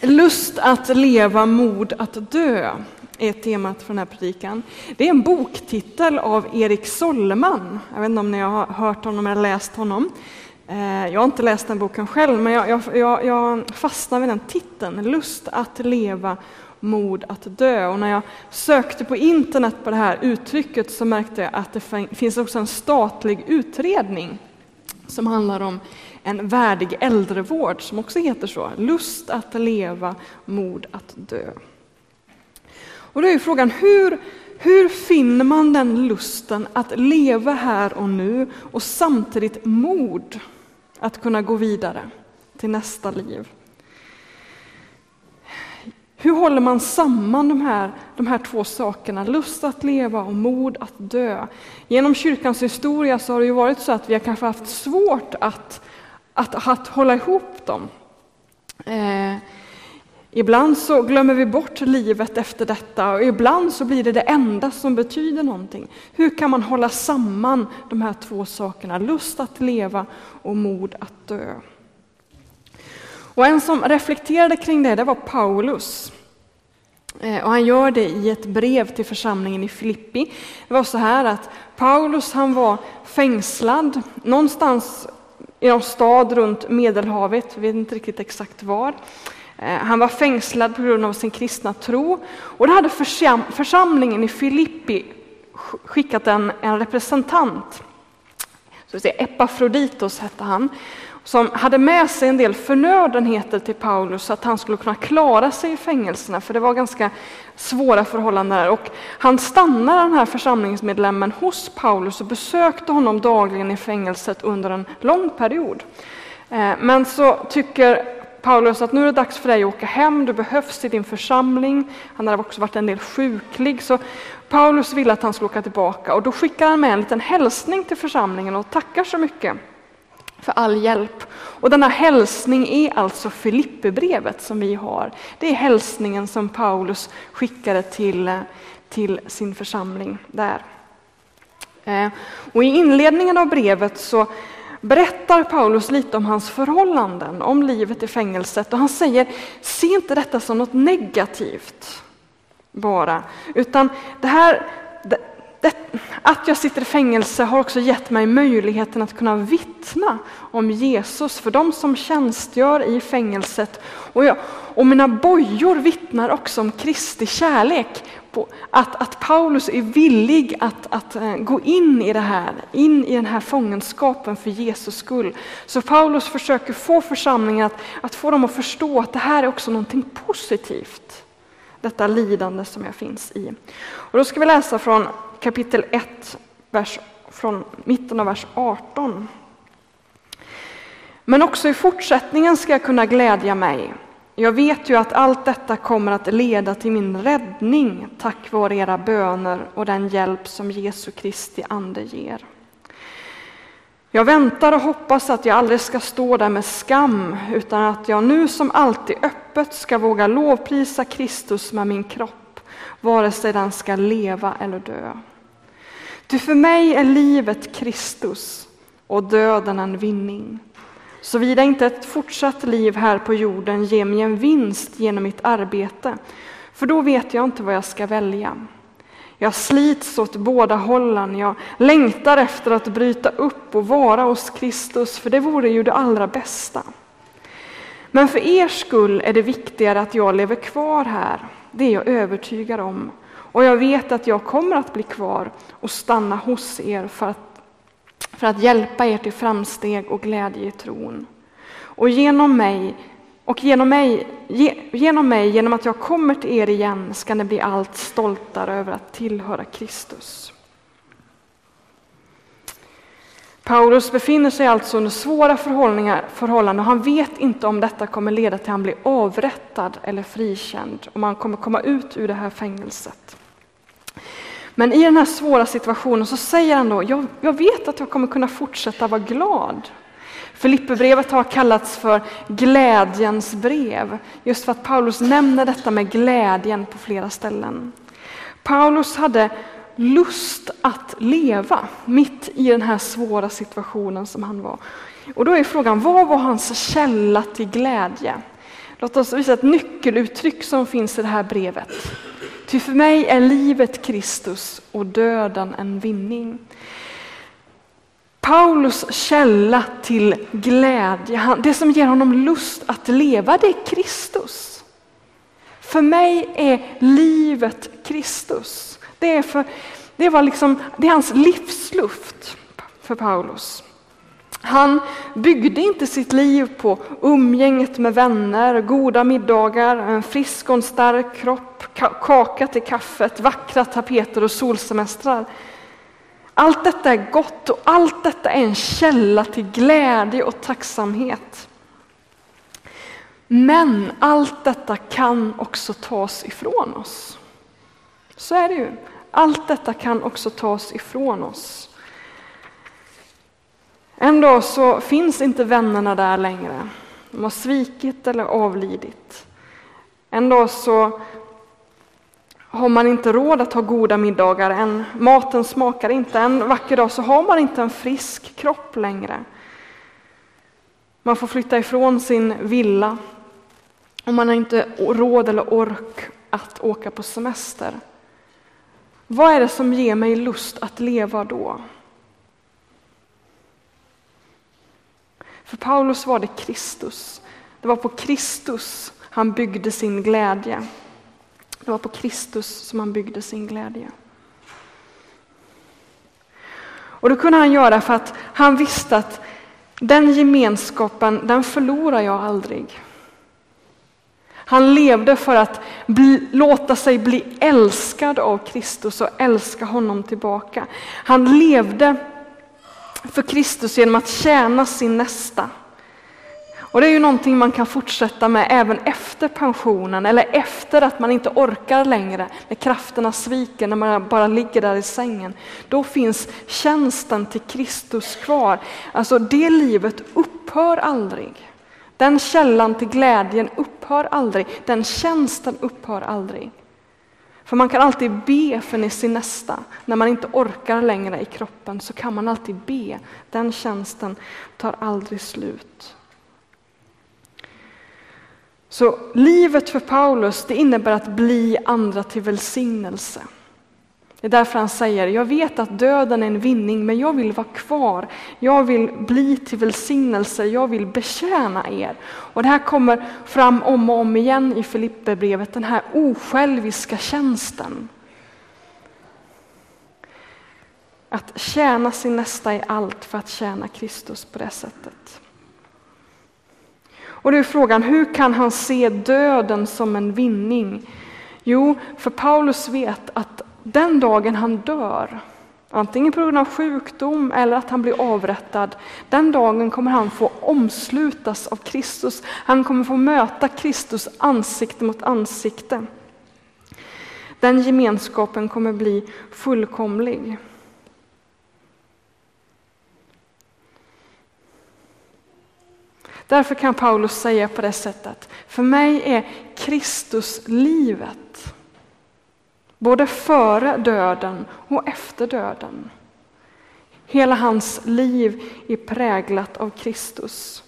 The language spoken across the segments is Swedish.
Lust att leva, mod att dö är temat för den här predikan. Det är en boktitel av Erik Solleman. Jag vet inte om ni har hört honom eller läst honom. Eh, jag har inte läst den boken själv, men jag, jag, jag fastnade vid den titeln. Lust att leva, mod att dö. Och när jag sökte på internet på det här uttrycket så märkte jag att det finns också en statlig utredning som handlar om en värdig äldrevård som också heter så. Lust att leva, mod att dö. Och då är frågan, hur, hur finner man den lusten att leva här och nu och samtidigt mod att kunna gå vidare till nästa liv? Hur håller man samman de här, de här två sakerna, lust att leva och mod att dö? Genom kyrkans historia så har det ju varit så att vi har kanske haft svårt att, att, att hålla ihop dem. Eh, ibland så glömmer vi bort livet efter detta och ibland så blir det det enda som betyder någonting. Hur kan man hålla samman de här två sakerna, lust att leva och mod att dö? Och en som reflekterade kring det, det var Paulus. Eh, och han gör det i ett brev till församlingen i Filippi. Det var så här att Paulus han var fängslad någonstans i någon stad runt Medelhavet, jag vet inte riktigt exakt var. Eh, han var fängslad på grund av sin kristna tro och då hade församlingen i Filippi skickat en, en representant. Så säga, Epafroditos hette han som hade med sig en del förnödenheter till Paulus så att han skulle kunna klara sig i fängelserna, för det var ganska svåra förhållanden där. Och han stannade, den här församlingsmedlemmen, hos Paulus och besökte honom dagligen i fängelset under en lång period. Eh, men så tycker Paulus att nu är det dags för dig att åka hem, du behövs i din församling. Han hade också varit en del sjuklig, så Paulus ville att han skulle åka tillbaka och då skickar han med en liten hälsning till församlingen och tackar så mycket för all hjälp. Och denna hälsning är alltså Filipperbrevet som vi har. Det är hälsningen som Paulus skickade till, till sin församling där. Eh, och I inledningen av brevet så berättar Paulus lite om hans förhållanden, om livet i fängelset. Och han säger, se inte detta som något negativt bara, utan det här, det, att jag sitter i fängelse har också gett mig möjligheten att kunna vittna om Jesus för de som tjänstgör i fängelset. Och, jag, och mina bojor vittnar också om Kristi kärlek. På att, att Paulus är villig att, att eh, gå in i det här, in i den här fångenskapen för Jesus skull. Så Paulus försöker få församlingen att, att få dem att förstå att det här är också någonting positivt. Detta lidande som jag finns i. Och då ska vi läsa från kapitel 1, vers, från mitten av vers 18. Men också i fortsättningen ska jag kunna glädja mig. Jag vet ju att allt detta kommer att leda till min räddning tack vare era böner och den hjälp som Jesu Kristi ande ger. Jag väntar och hoppas att jag aldrig ska stå där med skam utan att jag nu som alltid öppet ska våga lovprisa Kristus med min kropp, vare sig den ska leva eller dö. Ty för mig är livet Kristus och döden en vinning. Såvida inte ett fortsatt liv här på jorden ger mig en vinst genom mitt arbete, för då vet jag inte vad jag ska välja. Jag slits åt båda hållen, jag längtar efter att bryta upp och vara hos Kristus, för det vore ju det allra bästa. Men för er skull är det viktigare att jag lever kvar här, det är jag övertygad om. Och jag vet att jag kommer att bli kvar och stanna hos er för att, för att hjälpa er till framsteg och glädje i tron. Och genom mig, och genom mig, genom mig, genom att jag kommer till er igen, ska ni bli allt stoltare över att tillhöra Kristus. Paulus befinner sig alltså under svåra förhållanden och han vet inte om detta kommer leda till att han blir avrättad eller frikänd, om han kommer komma ut ur det här fängelset. Men i den här svåra situationen så säger han då, jag, jag vet att jag kommer kunna fortsätta vara glad. Filipperbrevet har kallats för glädjens brev, just för att Paulus nämner detta med glädjen på flera ställen. Paulus hade lust att leva mitt i den här svåra situationen som han var. Och då är frågan, vad var hans källa till glädje? Låt oss visa ett nyckeluttryck som finns i det här brevet. Ty för mig är livet Kristus och döden en vinning. Paulus källa till glädje, det som ger honom lust att leva, det är Kristus. För mig är livet Kristus. Det är, för, det var liksom, det är hans livsluft för Paulus. Han byggde inte sitt liv på umgänget med vänner, goda middagar, en frisk och en stark kropp, kaka till kaffet, vackra tapeter och solsemestrar. Allt detta är gott och allt detta är en källa till glädje och tacksamhet. Men allt detta kan också tas ifrån oss. Så är det ju. Allt detta kan också tas ifrån oss. En dag så finns inte vännerna där längre. De har svikit eller avlidit. En dag så har man inte råd att ha goda middagar, en, maten smakar inte. En vacker dag så har man inte en frisk kropp längre. Man får flytta ifrån sin villa och man har inte råd eller ork att åka på semester. Vad är det som ger mig lust att leva då? För Paulus var det Kristus. Det var på Kristus han byggde sin glädje. Det var på Kristus som han byggde sin glädje. Och det kunde han göra för att han visste att den gemenskapen, den förlorar jag aldrig. Han levde för att bli, låta sig bli älskad av Kristus och älska honom tillbaka. Han levde för Kristus genom att tjäna sin nästa. Och det är ju någonting man kan fortsätta med även efter pensionen eller efter att man inte orkar längre, när krafterna sviker, när man bara ligger där i sängen. Då finns tjänsten till Kristus kvar. Alltså det livet upphör aldrig. Den källan till glädjen upphör aldrig, den tjänsten upphör aldrig. För man kan alltid be för sin nästa. När man inte orkar längre i kroppen så kan man alltid be. Den tjänsten tar aldrig slut. Så livet för Paulus det innebär att bli andra till välsignelse. Det är därför han säger, jag vet att döden är en vinning, men jag vill vara kvar. Jag vill bli till välsignelse, jag vill betjäna er. Och det här kommer fram om och om igen i Filipperbrevet, den här osjälviska tjänsten. Att tjäna sin nästa i allt för att tjäna Kristus på det sättet. Och då är frågan, hur kan han se döden som en vinning? Jo, för Paulus vet att den dagen han dör, antingen på grund av sjukdom eller att han blir avrättad, den dagen kommer han få omslutas av Kristus. Han kommer få möta Kristus ansikte mot ansikte. Den gemenskapen kommer bli fullkomlig. Därför kan Paulus säga på det sättet, för mig är Kristus livet. Både före döden och efter döden. Hela hans liv är präglat av Kristus.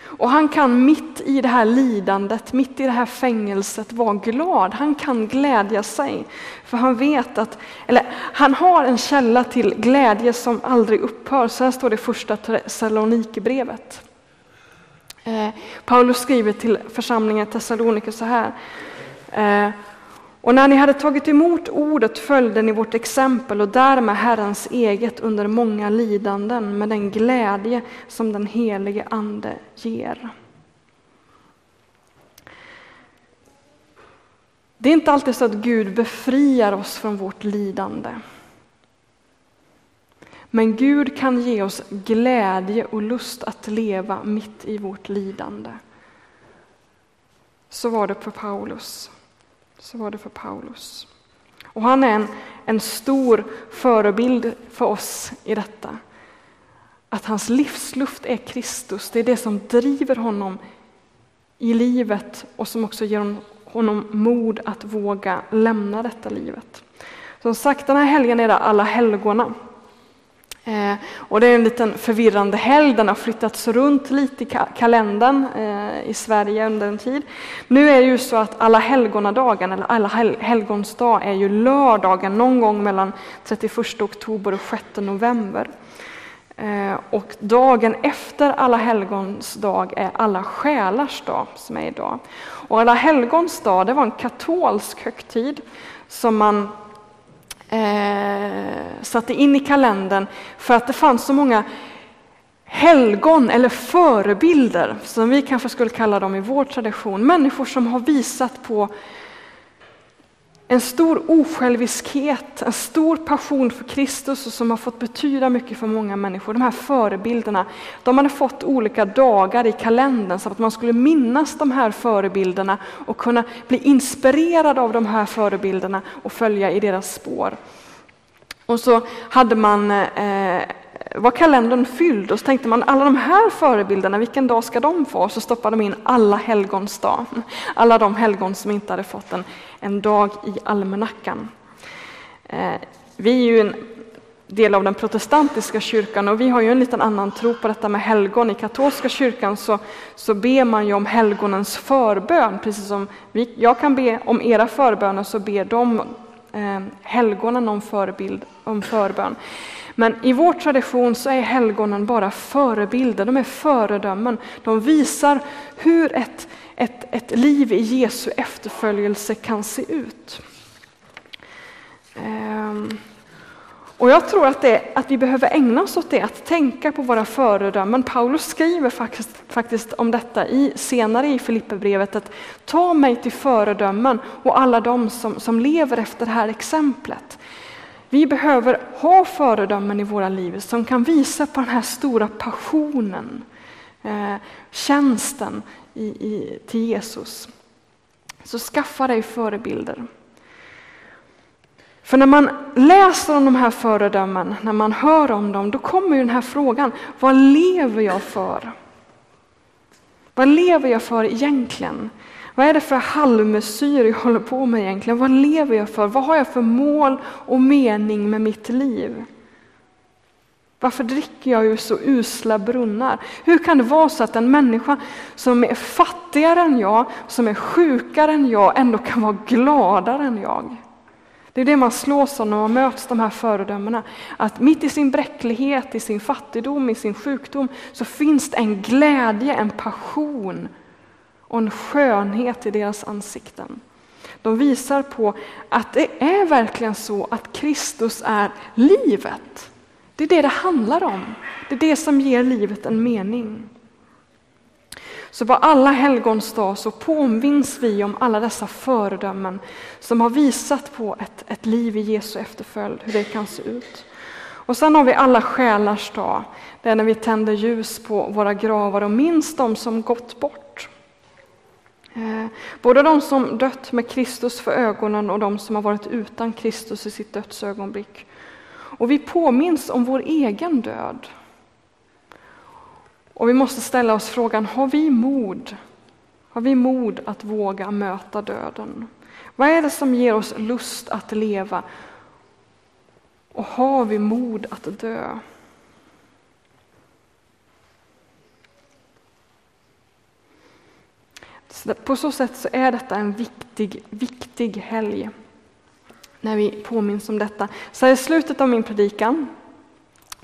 Och han kan mitt i det här lidandet, mitt i det här fängelset vara glad. Han kan glädja sig. För han vet att, eller han har en källa till glädje som aldrig upphör. Så här står det i första Thessalonikerbrevet. Eh, Paulus skriver till församlingen Thessaloniker så här. Eh, och när ni hade tagit emot ordet följde ni vårt exempel och därmed Herrens eget under många lidanden med den glädje som den helige Ande ger. Det är inte alltid så att Gud befriar oss från vårt lidande. Men Gud kan ge oss glädje och lust att leva mitt i vårt lidande. Så var det för Paulus. Så var det för Paulus. Och han är en, en stor förebild för oss i detta. Att hans livsluft är Kristus, det är det som driver honom i livet och som också ger honom mod att våga lämna detta livet. Som sagt, den här helgen är det alla helgona. Eh, och det är en liten förvirrande helg, den har flyttats runt lite i kalendern eh, i Sverige under en tid. Nu är det ju så att alla helgonadagen, eller alla hel helgons dag, är ju lördagen någon gång mellan 31 oktober och 6 november. Eh, och dagen efter alla helgons dag är alla själars dag som är idag. Och alla helgons dag, det var en katolsk högtid som man eh, satte in i kalendern för att det fanns så många helgon eller förebilder, som vi kanske skulle kalla dem i vår tradition. Människor som har visat på en stor osjälviskhet, en stor passion för Kristus och som har fått betyda mycket för många människor. De här förebilderna, de hade fått olika dagar i kalendern så att man skulle minnas de här förebilderna och kunna bli inspirerad av de här förebilderna och följa i deras spår. Och så hade man eh, var kalendern fylld och så tänkte man alla de här förebilderna, vilken dag ska de få? Så stoppade de in alla helgons dag. Alla de helgon som inte hade fått en, en dag i almanackan. Eh, vi är ju en del av den protestantiska kyrkan och vi har ju en liten annan tro på detta med helgon. I katolska kyrkan så, så ber man ju om helgonens förbön, precis som vi, jag kan be om era förböner så ber de eh, helgonen om, förebild, om förbön. Men i vår tradition så är helgonen bara förebilder, de är föredömen. De visar hur ett, ett, ett liv i Jesu efterföljelse kan se ut. Ehm, och jag tror att, det, att vi behöver ägna oss åt det, att tänka på våra föredömen. Paulus skriver faktiskt, faktiskt om detta i, senare i Filipperbrevet, att ta mig till föredömen och alla de som, som lever efter det här exemplet. Vi behöver ha föredömen i våra liv som kan visa på den här stora passionen, eh, tjänsten i, i, till Jesus. Så skaffa dig förebilder. För när man läser om de här föredömen, när man hör om dem, då kommer ju den här frågan, vad lever jag för? Vad lever jag för egentligen? Vad är det för halvmesyr jag håller på med egentligen? Vad lever jag för? Vad har jag för mål och mening med mitt liv? Varför dricker jag ju så usla brunnar? Hur kan det vara så att en människa som är fattigare än jag, som är sjukare än jag, ändå kan vara gladare än jag? Det är det man slås av när man möts de här föredömena. Att mitt i sin bräcklighet, i sin fattigdom, i sin sjukdom så finns det en glädje, en passion och en skönhet i deras ansikten. De visar på att det är verkligen så att Kristus är livet. Det är det det handlar om. Det är det som ger livet en mening. Så på alla helgons dag så påminns vi om alla dessa föredömen som har visat på ett, ett liv i Jesu efterföljd, hur det kan se ut. Och sen har vi alla själars dag, det är när vi tänder ljus på våra gravar och minns de som gått bort. Eh, både de som dött med Kristus för ögonen och de som har varit utan Kristus i sitt dödsögonblick. Och vi påminns om vår egen död. Och vi måste ställa oss frågan, har vi mod? Har vi mod att våga möta döden? Vad är det som ger oss lust att leva? Och har vi mod att dö? På så sätt så är detta en viktig, viktig helg när vi påminns om detta. Så här i slutet av min predikan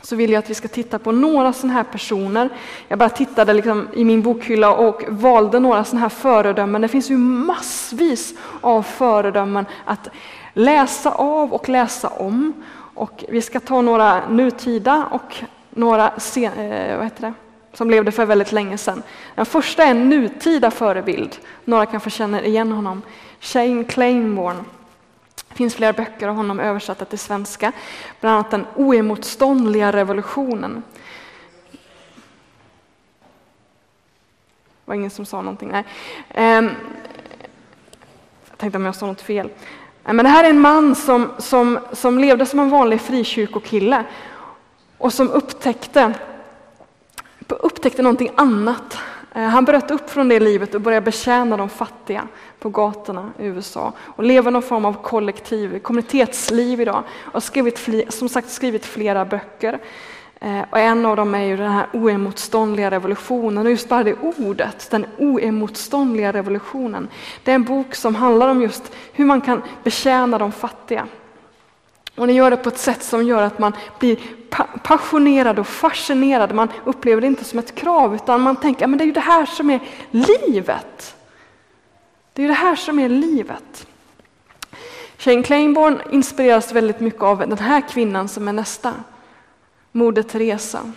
så vill jag att vi ska titta på några sådana här personer. Jag bara tittade liksom i min bokhylla och valde några sådana här föredömen. Det finns ju massvis av föredömen att läsa av och läsa om. Och vi ska ta några nutida och några sen, eh, vad heter det? Som levde för väldigt länge sedan. Den första är en nutida förebild. Några kanske känner igen honom. Shane Claiborne. Det finns flera böcker av honom översatta till svenska, bland annat Den oemotståndliga revolutionen. Det var ingen som sa någonting. Nej. Ehm, jag tänkte om jag sa något fel. Ehm, men det här är en man som, som, som levde som en vanlig frikyrkokille och som upptäckte, upptäckte någonting annat eh, han bröt upp från det livet och började betjäna de fattiga på gatorna i USA och lever någon form av kollektiv, kommunitetsliv idag och har skrivit, som sagt skrivit flera böcker. Eh, och en av dem är ju den här oemotståndliga revolutionen och just bara det ordet, den oemotståndliga revolutionen. Det är en bok som handlar om just hur man kan betjäna de fattiga. Och ni gör det på ett sätt som gör att man blir passionerad och fascinerad. Man upplever det inte som ett krav utan man tänker att det är ju det här som är livet. Det är ju det här som är livet. Shane Claiborne inspireras väldigt mycket av den här kvinnan som är nästa. Moder Teresa.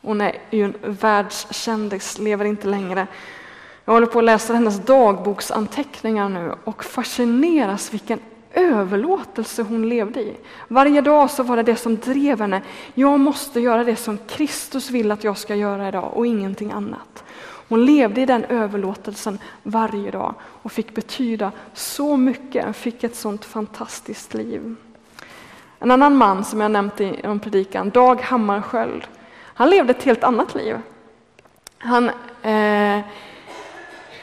Hon är ju en världskändis, lever inte längre. Jag håller på att läsa hennes dagboksanteckningar nu och fascineras vilken överlåtelse hon levde i. Varje dag så var det det som drev henne. Jag måste göra det som Kristus vill att jag ska göra idag och ingenting annat. Hon levde i den överlåtelsen varje dag och fick betyda så mycket, fick ett sånt fantastiskt liv. En annan man som jag nämnt i en predikan, Dag Hammarskjöld, han levde ett helt annat liv. Han eh,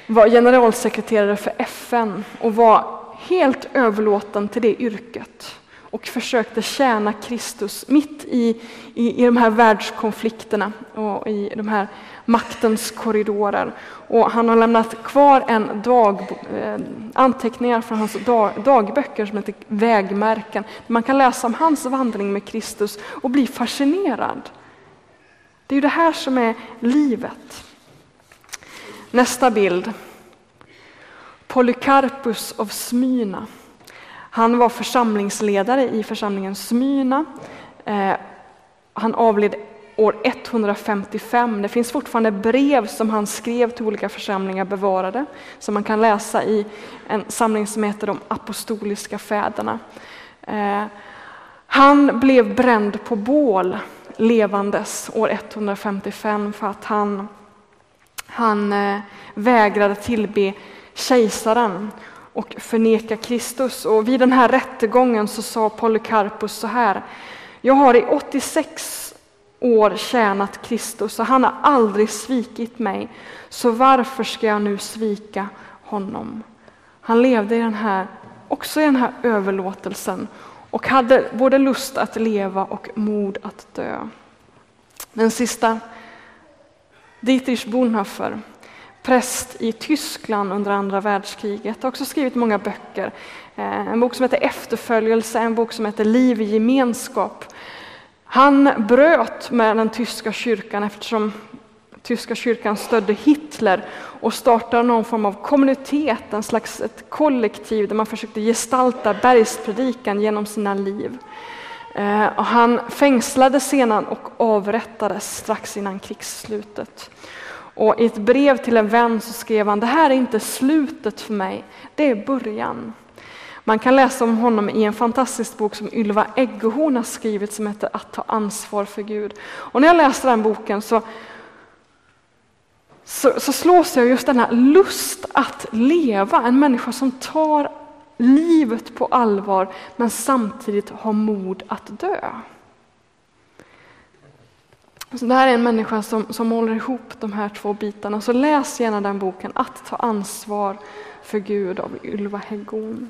var generalsekreterare för FN och var helt överlåten till det yrket och försökte tjäna Kristus mitt i, i, i de här världskonflikterna och i de här maktens korridorer. Och han har lämnat kvar en dag, eh, anteckningar från hans dag, dagböcker som heter Vägmärken. Man kan läsa om hans vandring med Kristus och bli fascinerad. Det är ju det här som är livet. Nästa bild. Polycarpus av Smyrna. Han var församlingsledare i församlingen Smyrna. Eh, han avled år 155. Det finns fortfarande brev som han skrev till olika församlingar bevarade, som man kan läsa i en samling som heter De apostoliska fäderna. Eh, han blev bränd på bål levandes år 155 för att han, han eh, vägrade tillbe kejsaren och förneka Kristus. Och vid den här rättegången så sa Polycarpus så här. Jag har i 86 år tjänat Kristus och han har aldrig svikit mig. Så varför ska jag nu svika honom? Han levde i den här, också i den här överlåtelsen och hade både lust att leva och mod att dö. Den sista, Dietrich Bonhoeffer, präst i Tyskland under andra världskriget. har också skrivit många böcker. Eh, en bok som heter Efterföljelse, en bok som heter Liv i gemenskap. Han bröt med den tyska kyrkan eftersom tyska kyrkan stödde Hitler och startade någon form av kommunitet, en slags ett kollektiv där man försökte gestalta bergspredikan genom sina liv. Eh, och han fängslades sedan och avrättades strax innan krigsslutet. Och I ett brev till en vän så skrev han, det här är inte slutet för mig, det är början. Man kan läsa om honom i en fantastisk bok som Ylva Eggehorn har skrivit som heter Att ta ansvar för Gud. Och när jag läser den boken så, så, så slås jag just den här lust att leva, en människa som tar livet på allvar men samtidigt har mod att dö. Så det här är en människa som, som håller ihop de här två bitarna. Så läs gärna den boken, Att ta ansvar för Gud av Ylva Häggorn.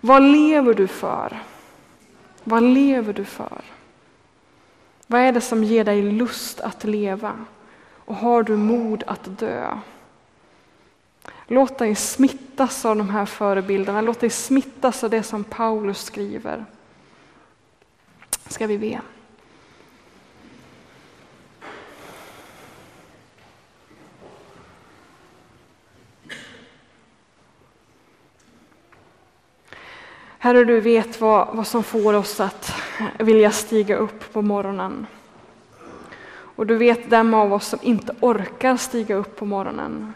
Vad lever du för? Vad lever du för? Vad är det som ger dig lust att leva? Och har du mod att dö? Låt dig smittas av de här förebilderna, låt dig smittas av det som Paulus skriver ska vi be. Herre, du vet vad, vad som får oss att vilja stiga upp på morgonen. Och du vet dem av oss som inte orkar stiga upp på morgonen.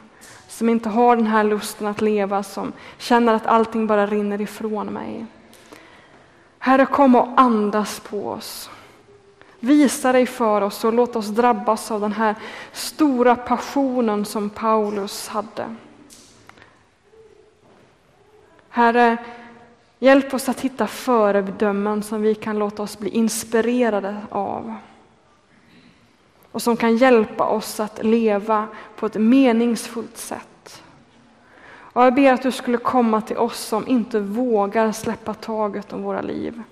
Som inte har den här lusten att leva, som känner att allting bara rinner ifrån mig. Herre, kom och andas på oss. Visa dig för oss och låt oss drabbas av den här stora passionen som Paulus hade. Herre, hjälp oss att hitta föredömen som vi kan låta oss bli inspirerade av. och som kan hjälpa oss att leva på ett meningsfullt sätt. Och jag ber att du skulle komma till oss som inte vågar släppa taget om våra liv.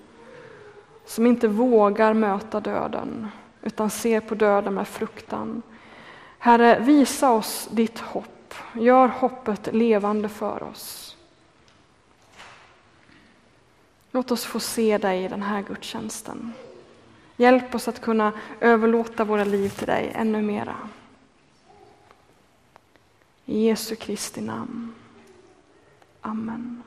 Som inte vågar möta döden, utan ser på döden med fruktan. Herre, visa oss ditt hopp. Gör hoppet levande för oss. Låt oss få se dig i den här gudstjänsten. Hjälp oss att kunna överlåta våra liv till dig ännu mera. I Jesu Kristi namn. Amen.